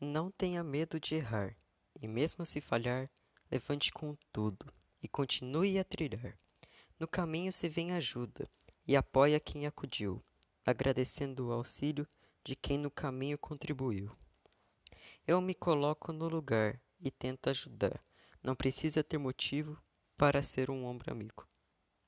Não tenha medo de errar, e mesmo se falhar, levante com tudo e continue a trilhar. No caminho se vem ajuda e apoia quem acudiu, agradecendo o auxílio de quem no caminho contribuiu. Eu me coloco no lugar e tento ajudar. Não precisa ter motivo para ser um ombro amigo.